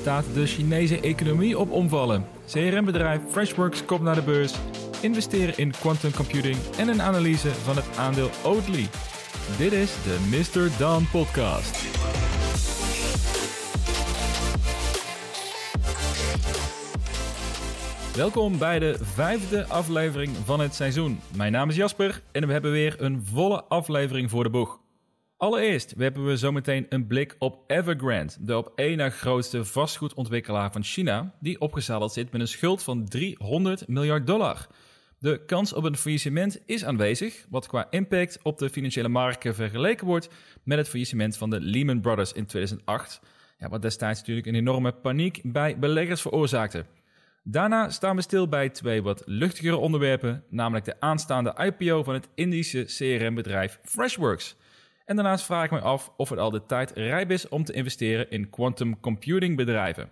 staat de Chinese economie op omvallen. CRM-bedrijf Freshworks komt naar de beurs, investeren in quantum computing en een analyse van het aandeel Oatly. Dit is de Mr. Dan Podcast. Welkom bij de vijfde aflevering van het seizoen. Mijn naam is Jasper en we hebben weer een volle aflevering voor de boeg. Allereerst hebben we zometeen een blik op Evergrande, de op één na grootste vastgoedontwikkelaar van China, die opgezadeld zit met een schuld van 300 miljard dollar. De kans op een faillissement is aanwezig, wat qua impact op de financiële markten vergeleken wordt met het faillissement van de Lehman Brothers in 2008, ja, wat destijds natuurlijk een enorme paniek bij beleggers veroorzaakte. Daarna staan we stil bij twee wat luchtigere onderwerpen, namelijk de aanstaande IPO van het Indische CRM-bedrijf Freshworks. En daarnaast vraag ik me af of het al de tijd rijp is om te investeren in quantum computing bedrijven.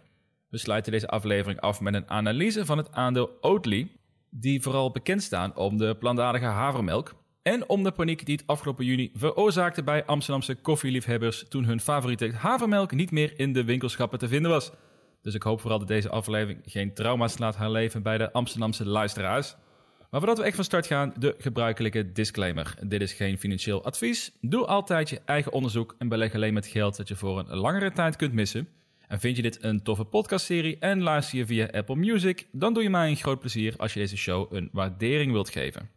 We sluiten deze aflevering af met een analyse van het aandeel Oatly, die vooral bekend staan om de plantaardige havermelk en om de paniek die het afgelopen juni veroorzaakte bij Amsterdamse koffieliefhebbers toen hun favoriete havermelk niet meer in de winkelschappen te vinden was. Dus ik hoop vooral dat deze aflevering geen trauma's laat herleven bij de Amsterdamse luisteraars. Maar voordat we echt van start gaan, de gebruikelijke disclaimer. Dit is geen financieel advies. Doe altijd je eigen onderzoek en beleg alleen met geld dat je voor een langere tijd kunt missen. En vind je dit een toffe podcastserie en luister je via Apple Music, dan doe je mij een groot plezier als je deze show een waardering wilt geven.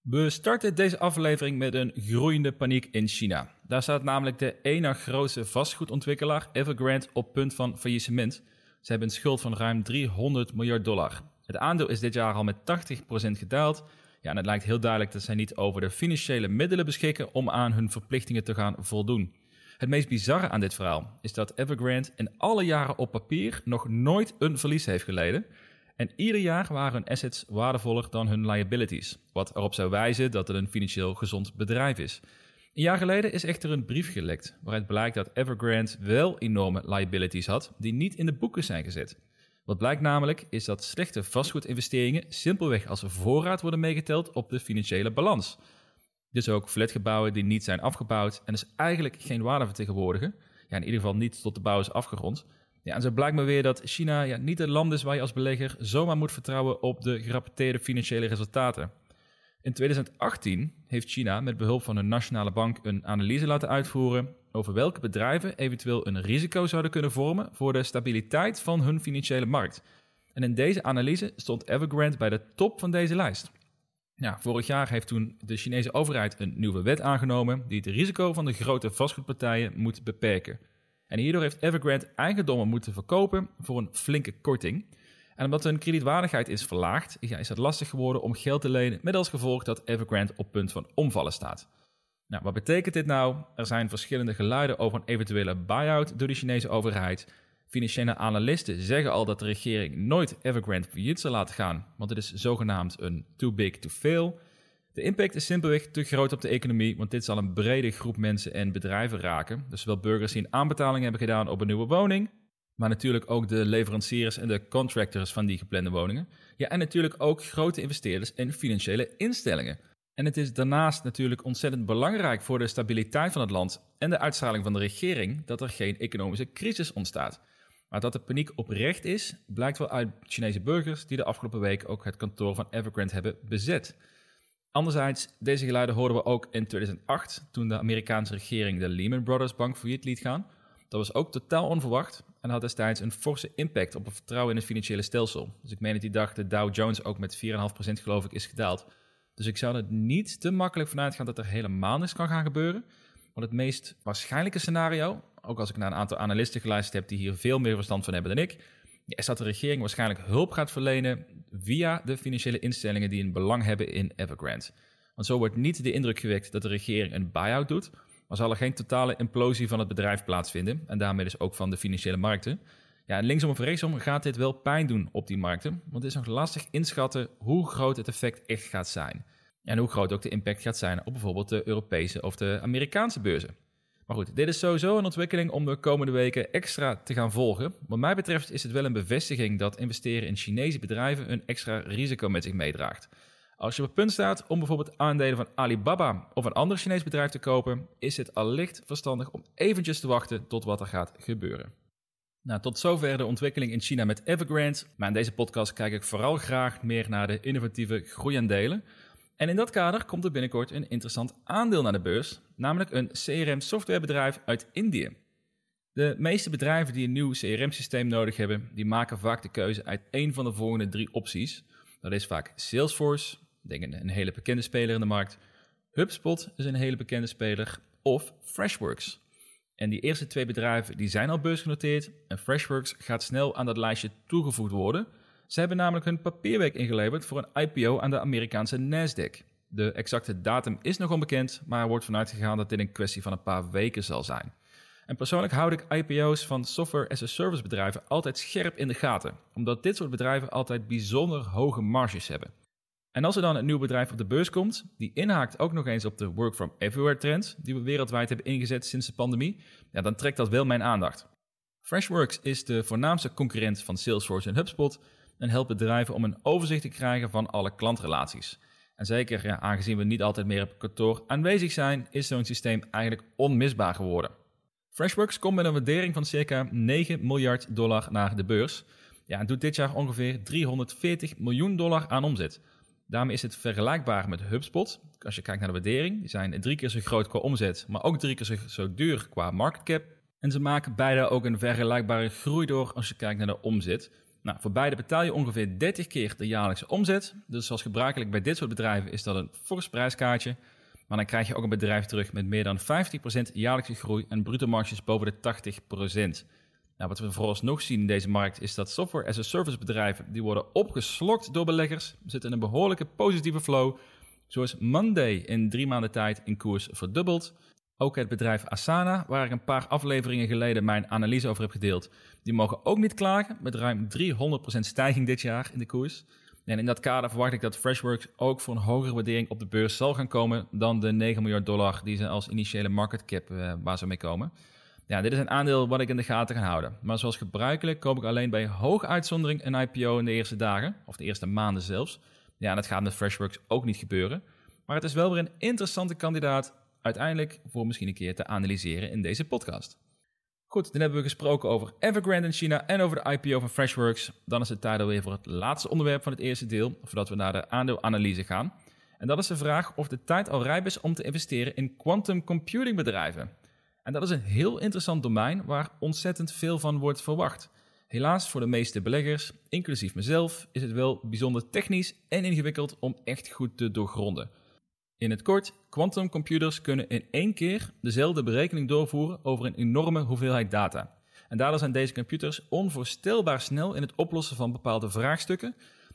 We starten deze aflevering met een groeiende paniek in China. Daar staat namelijk de ene grootste vastgoedontwikkelaar Evergrande op punt van faillissement. Ze hebben een schuld van ruim 300 miljard dollar. Het aandeel is dit jaar al met 80% gedaald. Ja, en het lijkt heel duidelijk dat zij niet over de financiële middelen beschikken om aan hun verplichtingen te gaan voldoen. Het meest bizarre aan dit verhaal is dat Evergrande in alle jaren op papier nog nooit een verlies heeft geleden. En ieder jaar waren hun assets waardevoller dan hun liabilities, wat erop zou wijzen dat het een financieel gezond bedrijf is. Een jaar geleden is echter een brief gelekt waaruit blijkt dat Evergrande wel enorme liabilities had die niet in de boeken zijn gezet. Wat blijkt namelijk is dat slechte vastgoedinvesteringen simpelweg als voorraad worden meegeteld op de financiële balans. Dus ook flatgebouwen die niet zijn afgebouwd en dus eigenlijk geen waarde vertegenwoordigen, ja, in ieder geval niet tot de bouw is afgerond. Ja, en zo blijkt me weer dat China ja, niet het land is waar je als belegger zomaar moet vertrouwen op de gerapporteerde financiële resultaten. In 2018 heeft China met behulp van een nationale bank een analyse laten uitvoeren over welke bedrijven eventueel een risico zouden kunnen vormen voor de stabiliteit van hun financiële markt. En in deze analyse stond Evergrande bij de top van deze lijst. Vorig jaar heeft toen de Chinese overheid een nieuwe wet aangenomen die het risico van de grote vastgoedpartijen moet beperken. En hierdoor heeft Evergrande eigendommen moeten verkopen voor een flinke korting. En omdat hun kredietwaardigheid is verlaagd, is het lastig geworden om geld te lenen, met als gevolg dat Evergrande op punt van omvallen staat. Nou, wat betekent dit nou? Er zijn verschillende geluiden over een eventuele buy-out door de Chinese overheid. Financiële analisten zeggen al dat de regering nooit Evergrande failliet zal laten gaan, want het is zogenaamd een too big to fail. De impact is simpelweg te groot op de economie, want dit zal een brede groep mensen en bedrijven raken. Dus zowel burgers die een aanbetaling hebben gedaan op een nieuwe woning, maar natuurlijk ook de leveranciers en de contractors van die geplande woningen. Ja, en natuurlijk ook grote investeerders en financiële instellingen. En het is daarnaast natuurlijk ontzettend belangrijk voor de stabiliteit van het land en de uitstraling van de regering dat er geen economische crisis ontstaat. Maar dat de paniek oprecht is, blijkt wel uit Chinese burgers die de afgelopen week ook het kantoor van Evergrande hebben bezet. Anderzijds, deze geluiden hoorden we ook in 2008, toen de Amerikaanse regering de Lehman Brothers bank failliet liet gaan. Dat was ook totaal onverwacht en had destijds een forse impact op het vertrouwen in het financiële stelsel. Dus ik meen dat die dag de Dow Jones ook met 4,5% geloof ik is gedaald. Dus ik zou er niet te makkelijk vanuit gaan dat er helemaal niks kan gaan gebeuren. Want het meest waarschijnlijke scenario, ook als ik naar een aantal analisten geluisterd heb die hier veel meer verstand van hebben dan ik, is dat de regering waarschijnlijk hulp gaat verlenen via de financiële instellingen die een belang hebben in Evergrande. Want zo wordt niet de indruk gewekt dat de regering een buy-out doet, maar zal er geen totale implosie van het bedrijf plaatsvinden en daarmee dus ook van de financiële markten. Ja, en linksom of rechtsom gaat dit wel pijn doen op die markten, want het is nog lastig inschatten hoe groot het effect echt gaat zijn. En hoe groot ook de impact gaat zijn op bijvoorbeeld de Europese of de Amerikaanse beurzen. Maar goed, dit is sowieso een ontwikkeling om de komende weken extra te gaan volgen. Wat mij betreft is het wel een bevestiging dat investeren in Chinese bedrijven een extra risico met zich meedraagt. Als je op het punt staat om bijvoorbeeld aandelen van Alibaba of een ander Chinees bedrijf te kopen, is het allicht verstandig om eventjes te wachten tot wat er gaat gebeuren. Nou, tot zover de ontwikkeling in China met Evergrande. Maar in deze podcast kijk ik vooral graag meer naar de innovatieve groeiaandelen. En in dat kader komt er binnenkort een interessant aandeel naar de beurs, namelijk een CRM-softwarebedrijf uit Indië. De meeste bedrijven die een nieuw CRM-systeem nodig hebben, die maken vaak de keuze uit één van de volgende drie opties. Dat is vaak Salesforce, denk een hele bekende speler in de markt. HubSpot is een hele bekende speler. Of Freshworks. En die eerste twee bedrijven die zijn al beursgenoteerd en Freshworks gaat snel aan dat lijstje toegevoegd worden. Ze hebben namelijk hun papierwerk ingeleverd voor een IPO aan de Amerikaanse Nasdaq. De exacte datum is nog onbekend, maar er wordt vanuit gegaan dat dit een kwestie van een paar weken zal zijn. En persoonlijk houd ik IPO's van software as a service bedrijven altijd scherp in de gaten, omdat dit soort bedrijven altijd bijzonder hoge marges hebben. En als er dan een nieuw bedrijf op de beurs komt, die inhaakt ook nog eens op de work from everywhere trend, die we wereldwijd hebben ingezet sinds de pandemie, ja, dan trekt dat wel mijn aandacht. Freshworks is de voornaamste concurrent van Salesforce en HubSpot en helpt bedrijven om een overzicht te krijgen van alle klantrelaties. En zeker ja, aangezien we niet altijd meer op kantoor aanwezig zijn, is zo'n systeem eigenlijk onmisbaar geworden. Freshworks komt met een waardering van circa 9 miljard dollar naar de beurs. Ja, en doet dit jaar ongeveer 340 miljoen dollar aan omzet. Daarmee is het vergelijkbaar met HubSpot. Als je kijkt naar de waardering, die zijn drie keer zo groot qua omzet, maar ook drie keer zo, duur qua market cap. En ze maken beide ook een vergelijkbare groei door als je kijkt naar de omzet. Nou, voor beide betaal je ongeveer 30 keer de jaarlijkse omzet. Dus zoals gebruikelijk bij dit soort bedrijven is dat een fors prijskaartje. Maar dan krijg je ook een bedrijf terug met meer dan 50% jaarlijkse groei en bruto marges boven de 80%. Nou, wat we vooralsnog zien in deze markt is dat software as a service bedrijven die worden opgeslokt door beleggers, zitten in een behoorlijke positieve flow. Zoals Monday in drie maanden tijd in koers verdubbeld. Ook het bedrijf Asana, waar ik een paar afleveringen geleden mijn analyse over heb gedeeld, die mogen ook niet klagen met ruim 300% stijging dit jaar in de koers. En in dat kader verwacht ik dat Freshworks ook voor een hogere waardering op de beurs zal gaan komen dan de 9 miljard dollar die ze als initiële market cap uh, waar ze mee komen. Ja, dit is een aandeel wat ik in de gaten ga houden. Maar zoals gebruikelijk koop ik alleen bij hoge uitzondering een IPO in de eerste dagen, of de eerste maanden zelfs. Ja, en dat gaat met Freshworks ook niet gebeuren. Maar het is wel weer een interessante kandidaat uiteindelijk voor misschien een keer te analyseren in deze podcast. Goed, dan hebben we gesproken over Evergrande in China en over de IPO van Freshworks. Dan is het tijd alweer voor het laatste onderwerp van het eerste deel, voordat we naar de aandeelanalyse gaan. En dat is de vraag of de tijd al rijp is om te investeren in quantum computing bedrijven. En dat is een heel interessant domein waar ontzettend veel van wordt verwacht. Helaas voor de meeste beleggers, inclusief mezelf, is het wel bijzonder technisch en ingewikkeld om echt goed te doorgronden. In het kort, quantumcomputers kunnen in één keer dezelfde berekening doorvoeren over een enorme hoeveelheid data. En daardoor zijn deze computers onvoorstelbaar snel in het oplossen van bepaalde vraagstukken,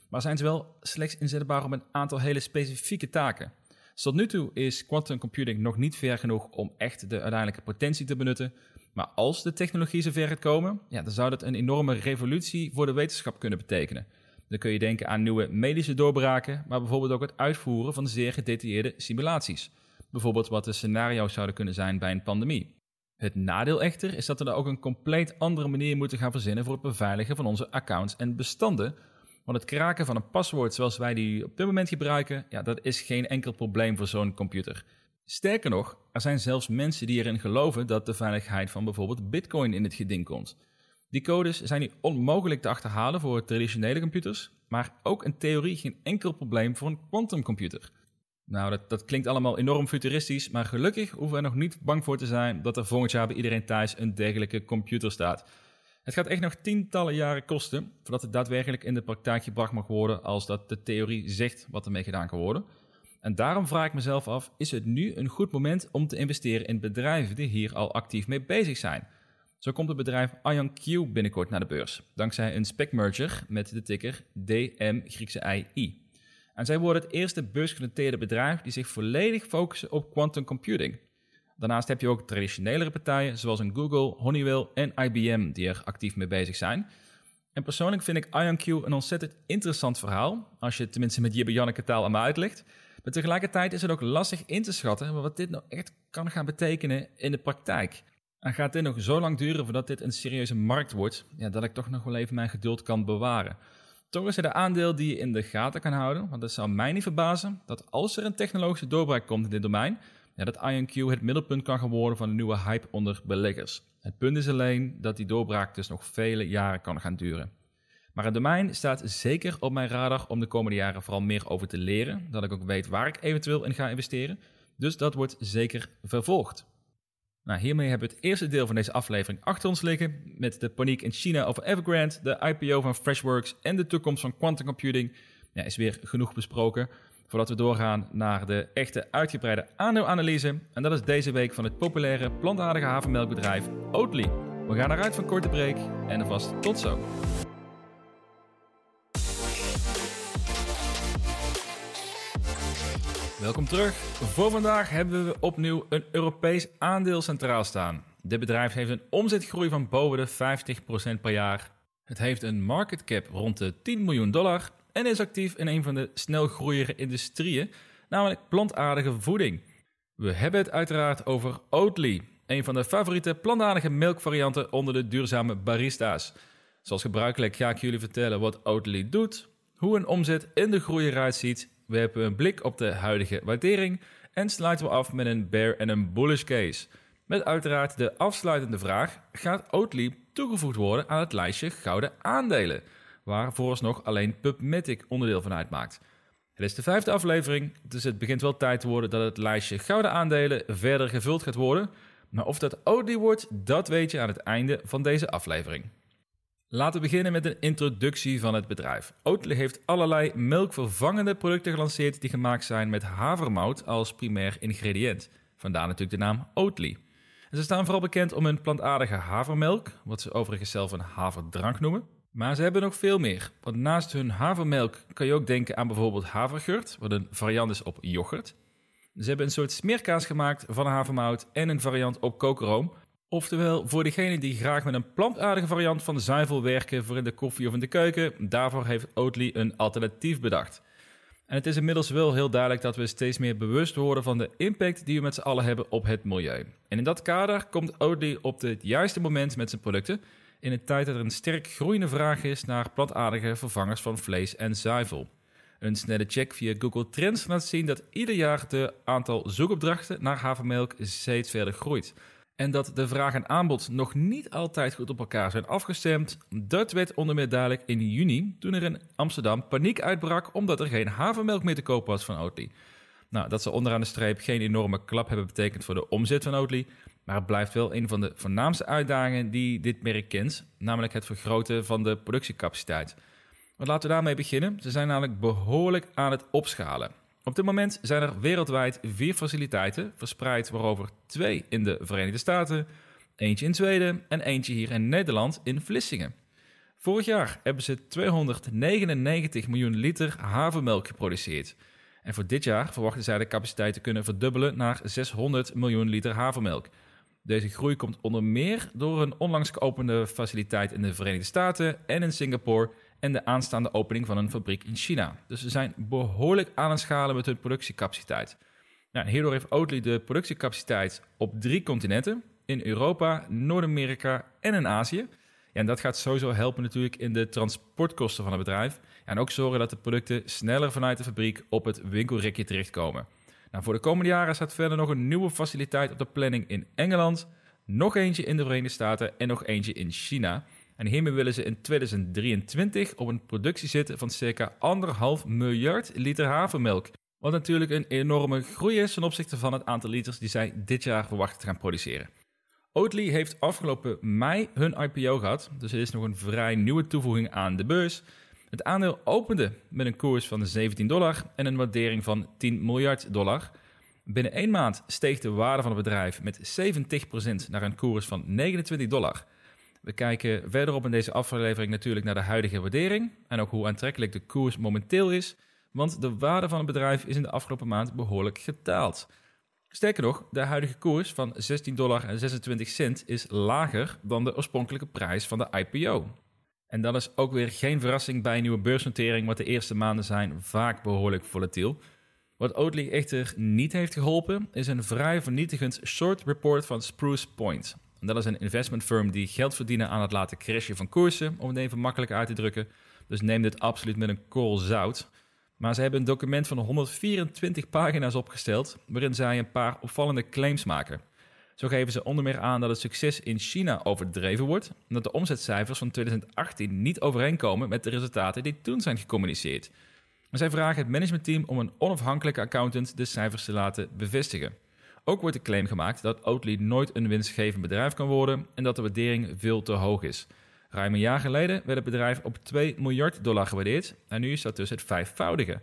maar zijn ze wel slechts inzetbaar op een aantal hele specifieke taken. Tot nu toe is quantum computing nog niet ver genoeg om echt de uiteindelijke potentie te benutten. Maar als de technologie zover gaat komen, ja, dan zou dat een enorme revolutie voor de wetenschap kunnen betekenen. Dan kun je denken aan nieuwe medische doorbraken, maar bijvoorbeeld ook het uitvoeren van zeer gedetailleerde simulaties. Bijvoorbeeld wat de scenario's zouden kunnen zijn bij een pandemie. Het nadeel echter is dat we daar ook een compleet andere manier moeten gaan verzinnen voor het beveiligen van onze accounts en bestanden. Want het kraken van een paswoord zoals wij die op dit moment gebruiken, ja, dat is geen enkel probleem voor zo'n computer. Sterker nog, er zijn zelfs mensen die erin geloven dat de veiligheid van bijvoorbeeld Bitcoin in het geding komt. Die codes zijn niet onmogelijk te achterhalen voor traditionele computers, maar ook in theorie geen enkel probleem voor een quantumcomputer. Nou, dat, dat klinkt allemaal enorm futuristisch, maar gelukkig hoeven we er nog niet bang voor te zijn dat er volgend jaar bij iedereen thuis een dergelijke computer staat. Het gaat echt nog tientallen jaren kosten voordat het daadwerkelijk in de praktijk gebracht mag worden als dat de theorie zegt wat ermee gedaan kan worden. En daarom vraag ik mezelf af, is het nu een goed moment om te investeren in bedrijven die hier al actief mee bezig zijn? Zo komt het bedrijf IonQ binnenkort naar de beurs, dankzij een spec-merger met de ticker DM Griekse I. En zij worden het eerste beursgenoteerde bedrijf die zich volledig focussen op quantum computing. Daarnaast heb je ook traditionelere partijen zoals een Google, Honeywell en IBM die er actief mee bezig zijn. En persoonlijk vind ik IonQ een ontzettend interessant verhaal, als je het tenminste met Jibbe Janneke taal aan me uitlegt. Maar tegelijkertijd is het ook lastig in te schatten wat dit nou echt kan gaan betekenen in de praktijk. En gaat dit nog zo lang duren voordat dit een serieuze markt wordt, ja, dat ik toch nog wel even mijn geduld kan bewaren. Toch is er de aandeel die je in de gaten kan houden, want het zou mij niet verbazen dat als er een technologische doorbraak komt in dit domein, ja, dat IonQ het middelpunt kan worden van een nieuwe hype onder beleggers. Het punt is alleen dat die doorbraak dus nog vele jaren kan gaan duren. Maar het domein staat zeker op mijn radar om de komende jaren vooral meer over te leren, dat ik ook weet waar ik eventueel in ga investeren. Dus dat wordt zeker vervolgd. Nou, hiermee hebben we het eerste deel van deze aflevering achter ons liggen. Met de paniek in China over Evergrande, de IPO van Freshworks en de toekomst van quantum computing. Is weer genoeg besproken. Voordat we doorgaan naar de echte uitgebreide aandeelanalyse. En dat is deze week van het populaire plantaardige havermelkbedrijf Oatly. We gaan eruit van korte break en alvast tot zo. Welkom terug. Voor vandaag hebben we opnieuw een Europees aandeel centraal staan. Dit bedrijf heeft een omzetgroei van boven de 50% per jaar. Het heeft een market cap rond de 10 miljoen dollar en is actief in een van de snel groeiende industrieën, namelijk plantaardige voeding. We hebben het uiteraard over Oatly, een van de favoriete plantaardige melkvarianten onder de duurzame barista's. Zoals gebruikelijk ga ik jullie vertellen wat Oatly doet, hoe een omzet in de groei eruit ziet we hebben een blik op de huidige waardering en sluiten we af met een bear en een bullish case. Met uiteraard de afsluitende vraag: gaat Oatly toegevoegd worden aan het lijstje gouden aandelen, waar vooralsnog alleen PubMatic onderdeel van uitmaakt? Het is de vijfde aflevering, dus het begint wel tijd te worden dat het lijstje gouden aandelen verder gevuld gaat worden. Maar of dat Oatly wordt, dat weet je aan het einde van deze aflevering. Laten we beginnen met een introductie van het bedrijf. Oatly heeft allerlei melkvervangende producten gelanceerd die gemaakt zijn met havermout als primair ingrediënt. Vandaar natuurlijk de naam Oatly. Ze staan vooral bekend om hun plantaardige havermelk, wat ze overigens zelf een haverdrank noemen. Maar ze hebben nog veel meer, want naast hun havermelk kan je ook denken aan bijvoorbeeld havergurt, wat een variant is op yoghurt. Ze hebben een soort smeerkaas gemaakt van havermout en een variant op kokeroom, Oftewel, voor degene die graag met een plantaardige variant van zuivel werken voor in de koffie of in de keuken, daarvoor heeft Oatly een alternatief bedacht. En het is inmiddels wel heel duidelijk dat we steeds meer bewust worden van de impact die we met z'n allen hebben op het milieu. En in dat kader komt Oatly op het juiste moment met zijn producten, in een tijd dat er een sterk groeiende vraag is naar plantaardige vervangers van vlees en zuivel. Een snelle check via Google Trends laat zien dat ieder jaar de aantal zoekopdrachten naar havermelk steeds verder groeit. En dat de vraag en aanbod nog niet altijd goed op elkaar zijn afgestemd, dat werd onder meer duidelijk in juni toen er in Amsterdam paniek uitbrak omdat er geen havermelk meer te koop was van Oatly. Nou, dat zal onderaan de streep geen enorme klap hebben betekend voor de omzet van Oatly, maar het blijft wel een van de voornaamste uitdagingen die dit merk kent, namelijk het vergroten van de productiecapaciteit. Maar laten we daarmee beginnen. Ze zijn namelijk behoorlijk aan het opschalen. Op dit moment zijn er wereldwijd vier faciliteiten, verspreid waarover twee in de Verenigde Staten, eentje in Zweden en eentje hier in Nederland in Vlissingen. Vorig jaar hebben ze 299 miljoen liter havermelk geproduceerd. En voor dit jaar verwachten zij de capaciteit te kunnen verdubbelen naar 600 miljoen liter havermelk. Deze groei komt onder meer door een onlangs geopende faciliteit in de Verenigde Staten en in Singapore en de aanstaande opening van een fabriek in China. Dus ze zijn behoorlijk aan het schalen met hun productiecapaciteit. Nou, hierdoor heeft Oatly de productiecapaciteit op drie continenten: in Europa, Noord-Amerika en in Azië. Ja, en dat gaat sowieso helpen natuurlijk in de transportkosten van het bedrijf. En ook zorgen dat de producten sneller vanuit de fabriek op het winkelrekje terechtkomen. Nou, voor de komende jaren staat verder nog een nieuwe faciliteit op de planning in Engeland, nog eentje in de Verenigde Staten en nog eentje in China. En hiermee willen ze in 2023 op een productie zitten van circa 1,5 miljard liter havermelk. Wat natuurlijk een enorme groei is ten opzichte van het aantal liters die zij dit jaar verwachten te gaan produceren. Oatly heeft afgelopen mei hun IPO gehad, dus het is nog een vrij nieuwe toevoeging aan de beurs. Het aandeel opende met een koers van 17 dollar en een waardering van 10 miljard dollar. Binnen één maand steeg de waarde van het bedrijf met 70% naar een koers van 29 dollar. We kijken verderop in deze aflevering natuurlijk naar de huidige waardering en ook hoe aantrekkelijk de koers momenteel is, want de waarde van het bedrijf is in de afgelopen maand behoorlijk gedaald. Sterker nog, de huidige koers van 16 dollar en 26 cent is lager dan de oorspronkelijke prijs van de IPO. En dat is ook weer geen verrassing bij een nieuwe beursnotering, want de eerste maanden zijn vaak behoorlijk volatiel. Wat Oatly echter niet heeft geholpen, is een vrij vernietigend short report van Spruce Point. En dat is een investment firm die geld verdienen aan het laten crashen van koersen, om het even makkelijk uit te drukken. Dus neem dit absoluut met een kool zout. Maar ze hebben een document van 124 pagina's opgesteld, waarin zij een paar opvallende claims maken. Zo geven ze onder meer aan dat het succes in China overdreven wordt en dat de omzetcijfers van 2018 niet overeenkomen met de resultaten die toen zijn gecommuniceerd. Maar zij vragen het managementteam om een onafhankelijke accountant de cijfers te laten bevestigen. Ook wordt de claim gemaakt dat Oatly nooit een winstgevend bedrijf kan worden en dat de waardering veel te hoog is. Ruim een jaar geleden werd het bedrijf op 2 miljard dollar gewaardeerd en nu is dat dus het vijfvoudige.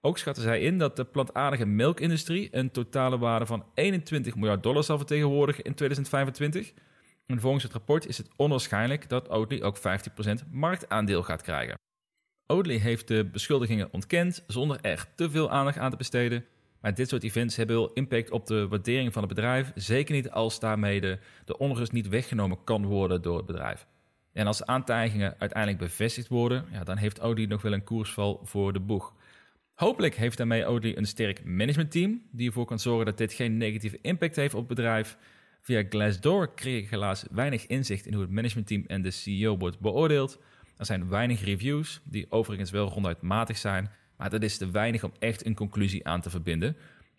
Ook schatten zij in dat de plantaardige melkindustrie een totale waarde van 21 miljard dollar zal vertegenwoordigen in 2025. En volgens het rapport is het onwaarschijnlijk dat Oatly ook 15% marktaandeel gaat krijgen. Oatly heeft de beschuldigingen ontkend zonder er te veel aandacht aan te besteden. Maar dit soort events hebben wel impact op de waardering van het bedrijf. Zeker niet als daarmee de, onrust niet weggenomen kan worden door het bedrijf. En als de aantijgingen uiteindelijk bevestigd worden, ja, dan heeft Oatly nog wel een koersval voor de boeg. Hopelijk heeft daarmee Oatly een sterk managementteam die ervoor kan zorgen dat dit geen negatieve impact heeft op het bedrijf. Via Glassdoor kreeg ik helaas weinig inzicht in hoe het managementteam en de CEO wordt beoordeeld. Er zijn weinig reviews, die overigens wel ronduit matig zijn, maar dat is te weinig om echt een conclusie aan te verbinden.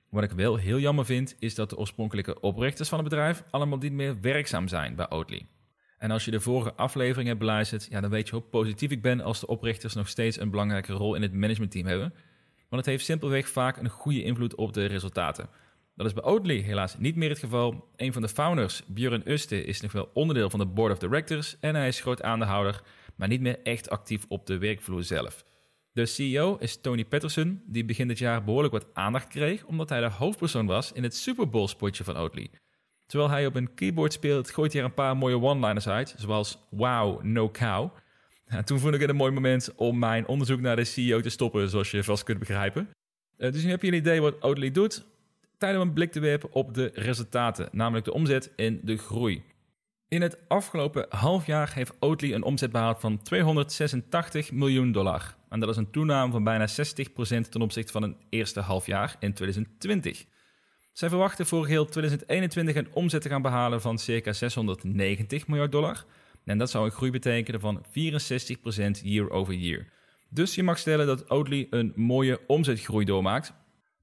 Wat ik wel heel jammer vind, is dat de oorspronkelijke oprichters van het bedrijf allemaal niet meer werkzaam zijn bij Oatly. En als je de vorige aflevering hebt beluisterd, ja, dan weet je hoe positief ik ben als de oprichters nog steeds een belangrijke rol in het managementteam hebben. Want het heeft simpelweg vaak een goede invloed op de resultaten. Dat is bij Oatly helaas niet meer het geval. Een van de founders, Björn Uste, is nog wel onderdeel van de board of directors en hij is groot aandeelhouder, maar niet meer echt actief op de werkvloer zelf. De CEO is Tony Patterson, die begin dit jaar behoorlijk wat aandacht kreeg omdat hij de hoofdpersoon was in het Super Bowl spotje van Oatly. Terwijl hij op een keyboard speelt, gooit hij er een paar mooie one-liners uit, zoals Wow, no cow. Toen vond ik het een mooi moment om mijn onderzoek naar de CEO te stoppen, zoals je vast kunt begrijpen. Uh, dus nu heb je een idee wat Oatly doet. Tijd om een blik te werpen op de resultaten, namelijk de omzet en de groei. In het afgelopen half jaar heeft Oatly een omzet behaald van 286 miljoen dollar. En dat is een toename van bijna 60% ten opzichte van een eerste halfjaar in 2020. Zij verwachten voor heel 2021 een omzet te gaan behalen van circa 690 miljard dollar. En dat zou een groei betekenen van 64% year over year. Dus je mag stellen dat Oatly een mooie omzetgroei doormaakt.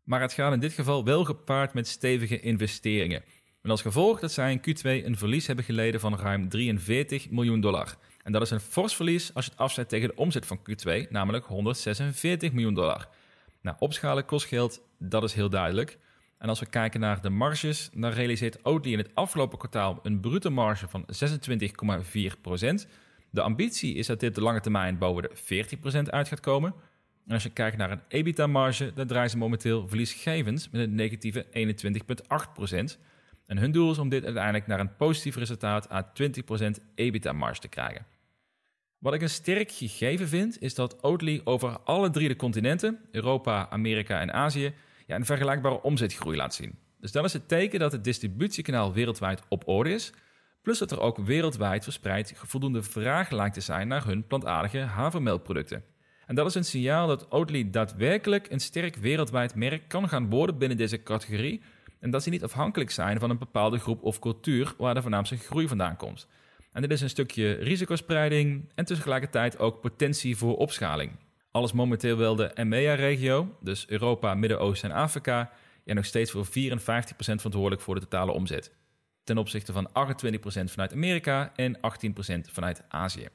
Maar het gaat in dit geval wel gepaard met stevige investeringen. En als gevolg dat zij in Q2 een verlies hebben geleden van ruim 43 miljoen dollar. En dat is een fors verlies als je het afzet tegen de omzet van Q2, namelijk 146 miljoen dollar. Nou, opschalen kost geld, dat is heel duidelijk. En als we kijken naar de marges, dan realiseert Oatly in het afgelopen kwartaal een brute marge van 26,4%. De ambitie is dat dit de lange termijn boven de 40% uit gaat komen. En als je kijkt naar een EBITDA-marge, dan draaien ze momenteel verliesgevend met een negatieve 21,8%. En hun doel is om dit uiteindelijk naar een positief resultaat aan 20% EBITDA-marge te krijgen. Wat ik een sterk gegeven vind, is dat Oatly over alle drie de continenten, Europa, Amerika en Azië, ja, een vergelijkbare omzetgroei laat zien. Dus dat is het teken dat het distributiekanaal wereldwijd op orde is, plus dat er ook wereldwijd verspreid voldoende vraag lijkt te zijn naar hun plantaardige havermelkproducten. En dat is een signaal dat Oatly daadwerkelijk een sterk wereldwijd merk kan gaan worden binnen deze categorie en dat ze niet afhankelijk zijn van een bepaalde groep of cultuur waar de voornaamste groei vandaan komt. En dit is een stukje risicospreiding en tegelijkertijd ook potentie voor opschaling. Alles momenteel wel de EMEA-regio, dus Europa, Midden-Oosten en Afrika, en nog steeds voor 54% verantwoordelijk voor de totale omzet. Ten opzichte van 28% vanuit Amerika en 18% vanuit Azië.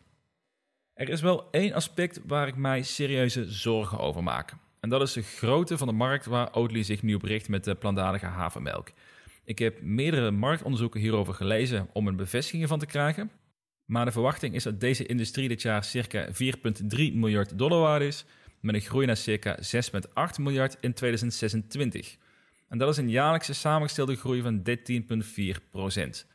Er is wel één aspect waar ik mij serieuze zorgen over maak. En dat is de grootte van de markt waar Oatly zich nu op richt met de plantaardige havermelk. Ik heb meerdere marktonderzoeken hierover gelezen om een bevestiging van te krijgen. Maar de verwachting is dat deze industrie dit jaar circa 4,3 miljard dollar waard is, met een groei naar circa 6,8 miljard in 2026. En dat is een jaarlijkse samengestelde groei van 13,4%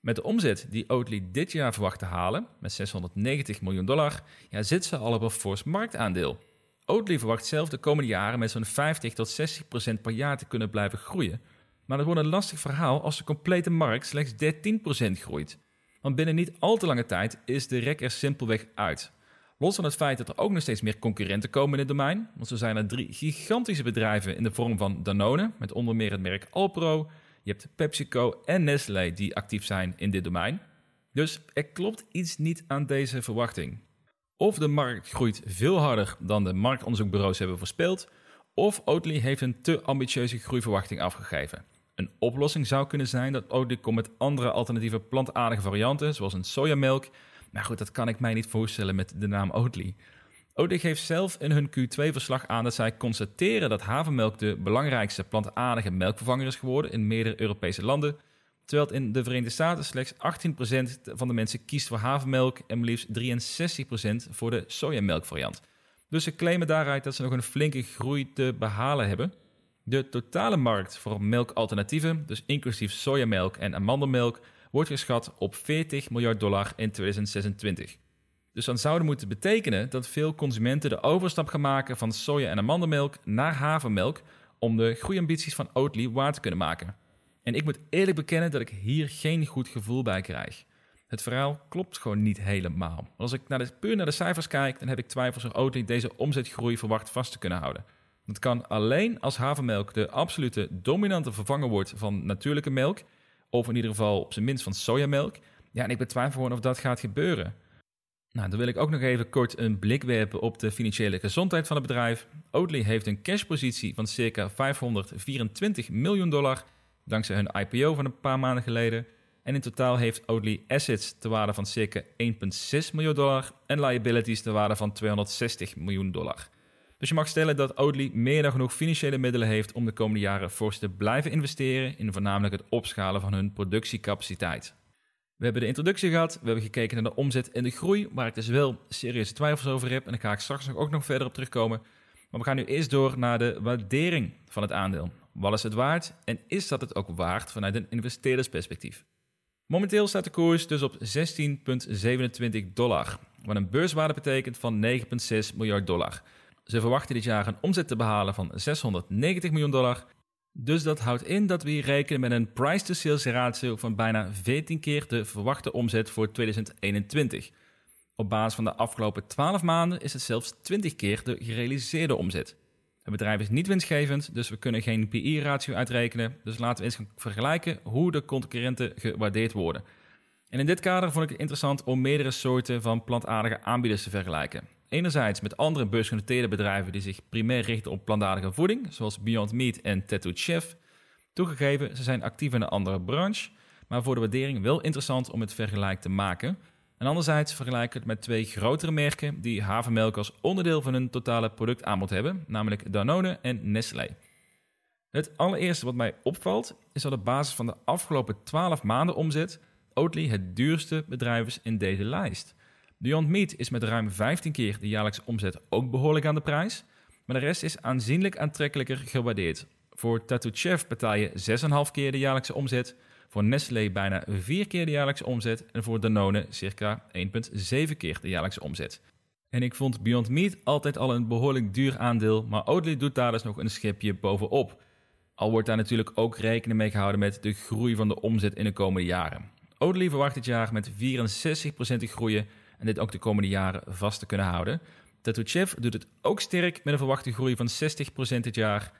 Met de omzet die Oatly dit jaar verwacht te halen, met 690 miljoen dollar, ja, zit ze al op een fors marktaandeel. Oatly verwacht zelf de komende jaren met zo'n 50 tot 60 procent per jaar te kunnen blijven groeien. Maar dat wordt een lastig verhaal als de complete markt slechts 13 procent groeit. Want binnen niet al te lange tijd is de rek er simpelweg uit. Los van het feit dat er ook nog steeds meer concurrenten komen in het domein, want zo zijn er drie gigantische bedrijven in de vorm van Danone, met onder meer het merk Alpro, je hebt PepsiCo en Nestlé die actief zijn in dit domein. Dus er klopt iets niet aan deze verwachting. Of de markt groeit veel harder dan de marktonderzoekbureaus hebben voorspeld, of Oatly heeft een te ambitieuze groeiverwachting afgegeven. Een oplossing zou kunnen zijn dat Oatly komt met andere alternatieve plantaardige varianten, zoals een sojamelk. Maar goed, dat kan ik mij niet voorstellen met de naam Oatly. Oatly geeft zelf in hun Q2-verslag aan dat zij constateren dat havermelk de belangrijkste plantaardige melkvervanger is geworden in meerdere Europese landen. Terwijl in de Verenigde Staten slechts 18% van de mensen kiest voor havermelk en liefst 63% voor de sojamelkvariant. Dus ze claimen daaruit dat ze nog een flinke groei te behalen hebben. De totale markt voor melkalternatieven, dus inclusief sojamelk en amandelmelk, wordt geschat op 40 miljard dollar in 2026. Dus dat zou moeten betekenen dat veel consumenten de overstap gaan maken van soja- en amandelmelk naar havermelk om de groeiambities van Oatly waar te kunnen maken. En ik moet eerlijk bekennen dat ik hier geen goed gevoel bij krijg. Het verhaal klopt gewoon niet helemaal. als ik naar de, puur naar de cijfers kijk, dan heb ik twijfels of Oatly deze omzetgroei verwacht vast te kunnen houden. Dat kan alleen als havermelk de absolute dominante vervanger wordt van natuurlijke melk, of in ieder geval op zijn minst van sojamelk. Ja, en ik betwijfel gewoon of dat gaat gebeuren. Nou, dan wil ik ook nog even kort een blik werpen op de financiële gezondheid van het bedrijf. Oatly heeft een cashpositie van circa 524 miljoen dollar, dankzij hun IPO van een paar maanden geleden. En in totaal heeft Oatly assets te waarde van circa 1,6 miljoen dollar en liabilities te waarde van 260 miljoen dollar. Dus je mag stellen dat Oatly meer dan genoeg financiële middelen heeft om de komende jaren fors te blijven investeren in voornamelijk het opschalen van hun productiecapaciteit. We hebben de introductie gehad, we hebben gekeken naar de omzet en de groei, waar ik dus wel serieuze twijfels over heb en daar ga ik straks ook nog verder op terugkomen. Maar we gaan nu eerst door naar de waardering van het aandeel. Wat is het waard en is dat het ook waard vanuit een investeerdersperspectief? Momenteel staat de koers dus op 16,27 dollar, wat een beurswaarde betekent van 9,6 miljard dollar. Ze verwachten dit jaar een omzet te behalen van 690 miljoen dollar. Dus dat houdt in dat we hier rekenen met een price-to-sales ratio van bijna 14 keer de verwachte omzet voor 2021. Op basis van de afgelopen 12 maanden is het zelfs 20 keer de gerealiseerde omzet. Het bedrijf is niet winstgevend, dus we kunnen geen PI-ratio uitrekenen. Dus laten we eens gaan vergelijken hoe de concurrenten gewaardeerd worden. En in dit kader vond ik het interessant om meerdere soorten van plantaardige aanbieders te vergelijken. Enerzijds met andere beursgenoteerde bedrijven die zich primair richten op plantaardige voeding, zoals Beyond Meat en Tattoo Chef. Toegegeven, ze zijn actief in een andere branche, maar voor de waardering wel interessant om het vergelijk te maken. En anderzijds vergelijk het met twee grotere merken die havermelk als onderdeel van hun totale productaanbod hebben, namelijk Danone en Nestlé. Het allereerste wat mij opvalt is dat op basis van de afgelopen 12 maanden omzet Oatly het duurste bedrijf is in deze lijst. Beyond Meat is met ruim 15 keer de jaarlijkse omzet ook behoorlijk aan de prijs, maar de rest is aanzienlijk aantrekkelijker gewaardeerd. Voor Tattoo Chef betaal je 6,5 keer de jaarlijkse omzet, voor Nestlé bijna 4 keer de jaarlijkse omzet en voor Danone circa 1,7 keer de jaarlijkse omzet. En ik vond Beyond Meat altijd al een behoorlijk duur aandeel, maar Oatly doet daar dus nog een schepje bovenop. Al wordt daar natuurlijk ook rekening mee gehouden met de groei van de omzet in de komende jaren. Oatly verwacht dit jaar met 64% te groeien en dit ook de komende jaren vast te kunnen houden. Tattoo Chef doet het ook sterk met een verwachte groei van 60% dit jaar.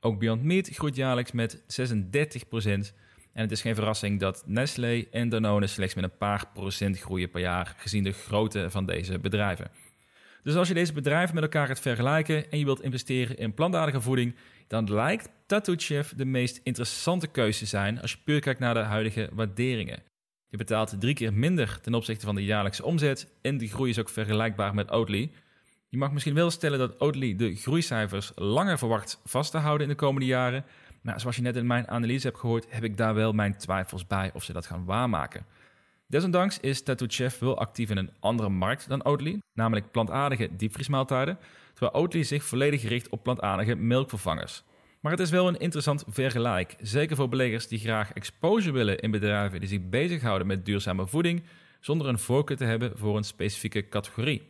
Ook Beyond Meat groeit jaarlijks met 36%. En het is geen verrassing dat Nestlé en Danone slechts met een paar procent groeien per jaar, gezien de grootte van deze bedrijven. Dus als je deze bedrijven met elkaar gaat vergelijken en je wilt investeren in plantaardige voeding, dan lijkt Tattoo Chef de meest interessante keuze te zijn als je puur kijkt naar de huidige waarderingen. Je betaalt drie keer minder ten opzichte van de jaarlijkse omzet en die groei is ook vergelijkbaar met Oatly. Je mag misschien wel stellen dat Oatly de groeicijfers langer verwacht vast te houden in de komende jaren, nou, zoals je net in mijn analyse hebt gehoord, heb ik daar wel mijn twijfels bij of ze dat gaan waarmaken. Desondanks is Tattoo Chef wel actief in een andere markt dan Oatly, namelijk plantaardige diepvriesmaaltijden, terwijl Oatly zich volledig richt op plantaardige melkvervangers. Maar het is wel een interessant vergelijk, zeker voor beleggers die graag exposure willen in bedrijven die zich bezighouden met duurzame voeding, zonder een voorkeur te hebben voor een specifieke categorie.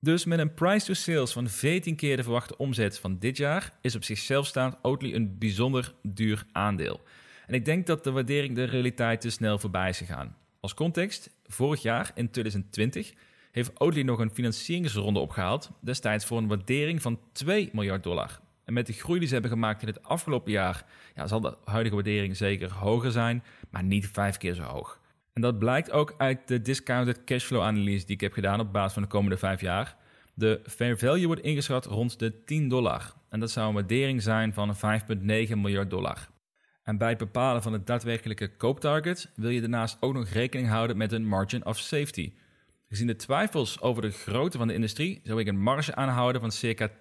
Dus met een price to sales van 14 keer de verwachte omzet van dit jaar is op zichzelf staand Oatly een bijzonder duur aandeel. En ik denk dat de waardering de realiteit te snel voorbij is gegaan. Als context, vorig jaar in 2020 heeft Oatly nog een financieringsronde opgehaald, destijds voor een waardering van 2 miljard dollar. En met de groei die ze hebben gemaakt in het afgelopen jaar, ja, zal de huidige waardering zeker hoger zijn, maar niet vijf keer zo hoog. En dat blijkt ook uit de discounted cashflow analyse die ik heb gedaan op basis van de komende vijf jaar. De fair value wordt ingeschat rond de 10 dollar. En dat zou een waardering zijn van 5,9 miljard dollar. En bij het bepalen van het daadwerkelijke kooptarget wil je daarnaast ook nog rekening houden met een margin of safety. Gezien de twijfels over de grootte van de industrie zou ik een marge aanhouden van circa 20%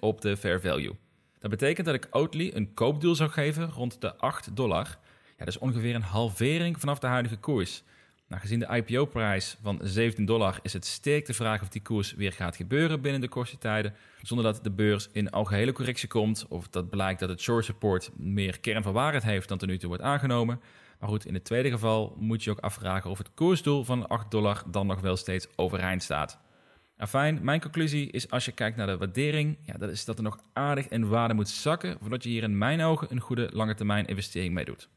op de fair value. Dat betekent dat ik Oatly een koopdoel zou geven rond de 8 dollar. Ja, dat is ongeveer een halvering vanaf de huidige koers. Nou, gezien de IPO-prijs van 17 dollar is het sterk de vraag of die koers weer gaat gebeuren binnen de kortste tijden, zonder dat de beurs in algehele correctie komt of dat blijkt dat het short support meer kern van waarheid heeft dan tot nu toe wordt aangenomen. Maar goed, in het tweede geval moet je ook afvragen of het koersdoel van 8 dollar dan nog wel steeds overeind staat. Fijn, mijn conclusie is als je kijkt naar de waardering, ja, dat is dat er nog aardig in waarde moet zakken voordat je hier in mijn ogen een goede lange termijn investering mee doet.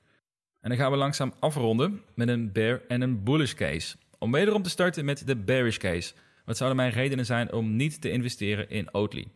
En dan gaan we langzaam afronden met een bear en een bullish case. Om wederom te starten met de bearish case. Wat zouden mijn redenen zijn om niet te investeren in Oatly?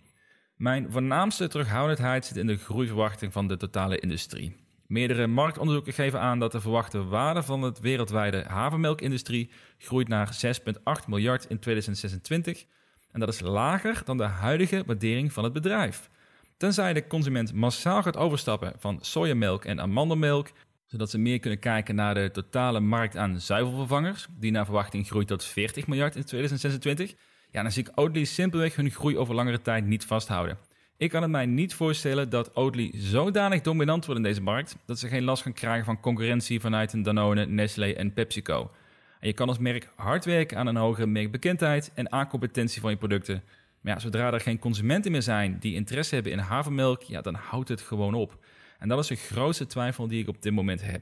Mijn voornaamste terughoudendheid zit in de groeiverwachting van de totale industrie. Meerdere marktonderzoeken geven aan dat de verwachte waarde van het wereldwijde havermelkindustrie groeit naar 6,8 miljard in 2026. En dat is lager dan de huidige waardering van het bedrijf. Tenzij de consument massaal gaat overstappen van sojamelk en amandelmelk zodat ze meer kunnen kijken naar de totale markt aan zuivelvervangers, die naar verwachting groeit tot 40 miljard in 2026. Ja, dan zie ik Oatly simpelweg hun groei over langere tijd niet vasthouden. Ik kan het mij niet voorstellen dat Oatly zodanig dominant wordt in deze markt dat ze geen last gaan krijgen van concurrentie vanuit een Danone, Nestlé en PepsiCo. En je kan als merk hard werken aan een hogere merkbekendheid en aancompetentie van je producten. Maar ja, zodra er geen consumenten meer zijn die interesse hebben in havermelk, ja, dan houdt het gewoon op. En dat is de grootste twijfel die ik op dit moment heb.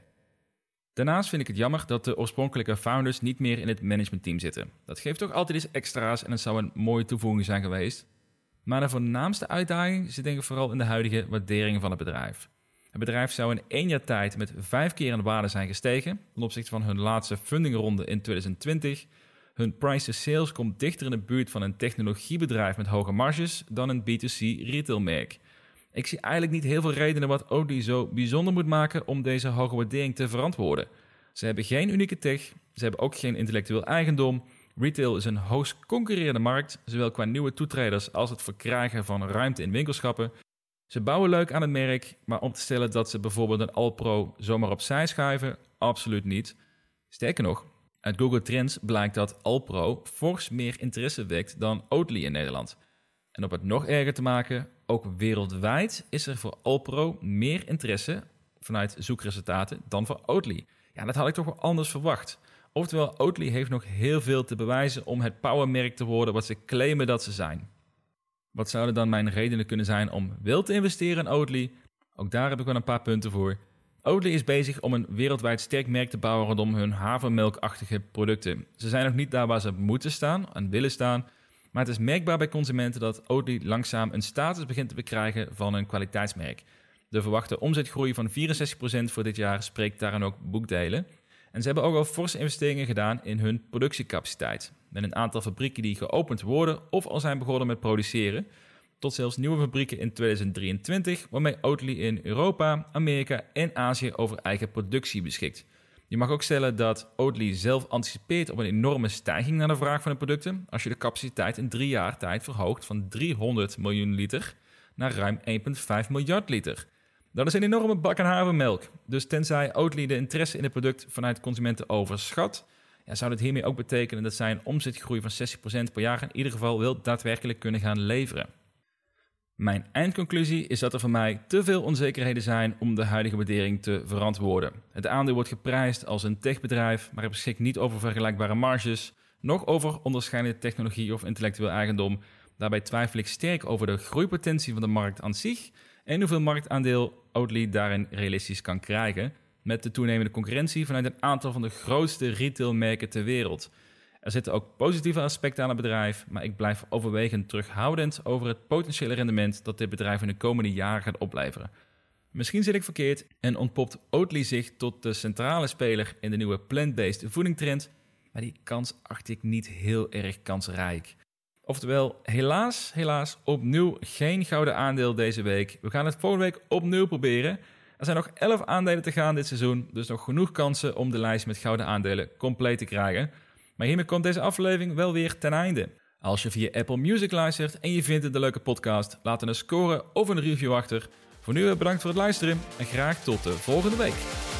Daarnaast vind ik het jammer dat de oorspronkelijke founders niet meer in het managementteam zitten. Dat geeft toch altijd iets extra's en het zou een mooie toevoeging zijn geweest. Maar de voornaamste uitdaging zit denk ik vooral in de huidige waardering van het bedrijf. Het bedrijf zou in één jaar tijd met vijf keer in waarde zijn gestegen ten opzichte van hun laatste fundingronde in 2020. Hun price to sales komt dichter in de buurt van een technologiebedrijf met hoge marges dan een B2C retailmerk. Ik zie eigenlijk niet heel veel redenen wat Oatly zo bijzonder moet maken om deze hoge waardering te verantwoorden. Ze hebben geen unieke tech, ze hebben ook geen intellectueel eigendom. Retail is een hoogst concurrerende markt, zowel qua nieuwe toetreders als het verkrijgen van ruimte in winkelschappen. Ze bouwen leuk aan het merk, maar om te stellen dat ze bijvoorbeeld een Alpro zomaar opzij schuiven, absoluut niet. Sterker nog, uit Google Trends blijkt dat Alpro fors meer interesse wekt dan Oatly in Nederland. En om het nog erger te maken, ook wereldwijd is er voor Alpro meer interesse vanuit zoekresultaten dan voor Oatly. Ja, dat had ik toch wel anders verwacht. Oftewel, Oatly heeft nog heel veel te bewijzen om het powermerk te worden wat ze claimen dat ze zijn. Wat zouden dan mijn redenen kunnen zijn om wel te investeren in Oatly? Ook daar heb ik wel een paar punten voor. Oatly is bezig om een wereldwijd sterk merk te bouwen rondom hun havermelkachtige producten. Ze zijn nog niet daar waar ze moeten staan en willen staan, maar het is merkbaar bij consumenten dat Oatly langzaam een status begint te bekrijgen van een kwaliteitsmerk. De verwachte omzetgroei van 64% voor dit jaar spreekt daarin ook boekdelen. En ze hebben ook al forse investeringen gedaan in hun productiecapaciteit. Met een aantal fabrieken die geopend worden of al zijn begonnen met produceren. Tot zelfs nieuwe fabrieken in 2023, waarmee Oatly in Europa, Amerika en Azië over eigen productie beschikt. Je mag ook stellen dat Oatly zelf anticipeert op een enorme stijging naar de vraag van de producten als je de capaciteit in drie jaar tijd verhoogt van 300 miljoen liter naar ruim 1,5 miljard liter. Dat is een enorme bak aan havermelk. Dus tenzij Oatly de interesse in het product vanuit consumenten overschat, ja, zou dit hiermee ook betekenen dat zij een omzetgroei van 60% per jaar in ieder geval wel daadwerkelijk kunnen gaan leveren. Mijn eindconclusie is dat er voor mij te veel onzekerheden zijn om de huidige waardering te verantwoorden. Het aandeel wordt geprijsd als een techbedrijf, maar het beschikt niet over vergelijkbare marges, nog over onderscheidende technologie of intellectueel eigendom. Daarbij twijfel ik sterk over de groeipotentie van de markt aan zich en hoeveel marktaandeel Oatly daarin realistisch kan krijgen, met de toenemende concurrentie vanuit een aantal van de grootste retailmerken ter wereld. Er zitten ook positieve aspecten aan het bedrijf, maar ik blijf overwegend terughoudend over het potentiële rendement dat dit bedrijf in de komende jaren gaat opleveren. Misschien zit ik verkeerd en ontpopt Oatly zich tot de centrale speler in de nieuwe plant-based voedingtrend, maar die kans acht ik niet heel erg kansrijk. Oftewel, helaas, helaas, opnieuw geen gouden aandeel deze week. We gaan het volgende week opnieuw proberen. Er zijn nog 11 aandelen te gaan dit seizoen, dus nog genoeg kansen om de lijst met gouden aandelen compleet te krijgen. Maar hiermee komt deze aflevering wel weer ten einde. Als je via Apple Music luistert en je vindt het een leuke podcast, laat een score of een review achter. Voor nu bedankt voor het luisteren en graag tot de volgende week.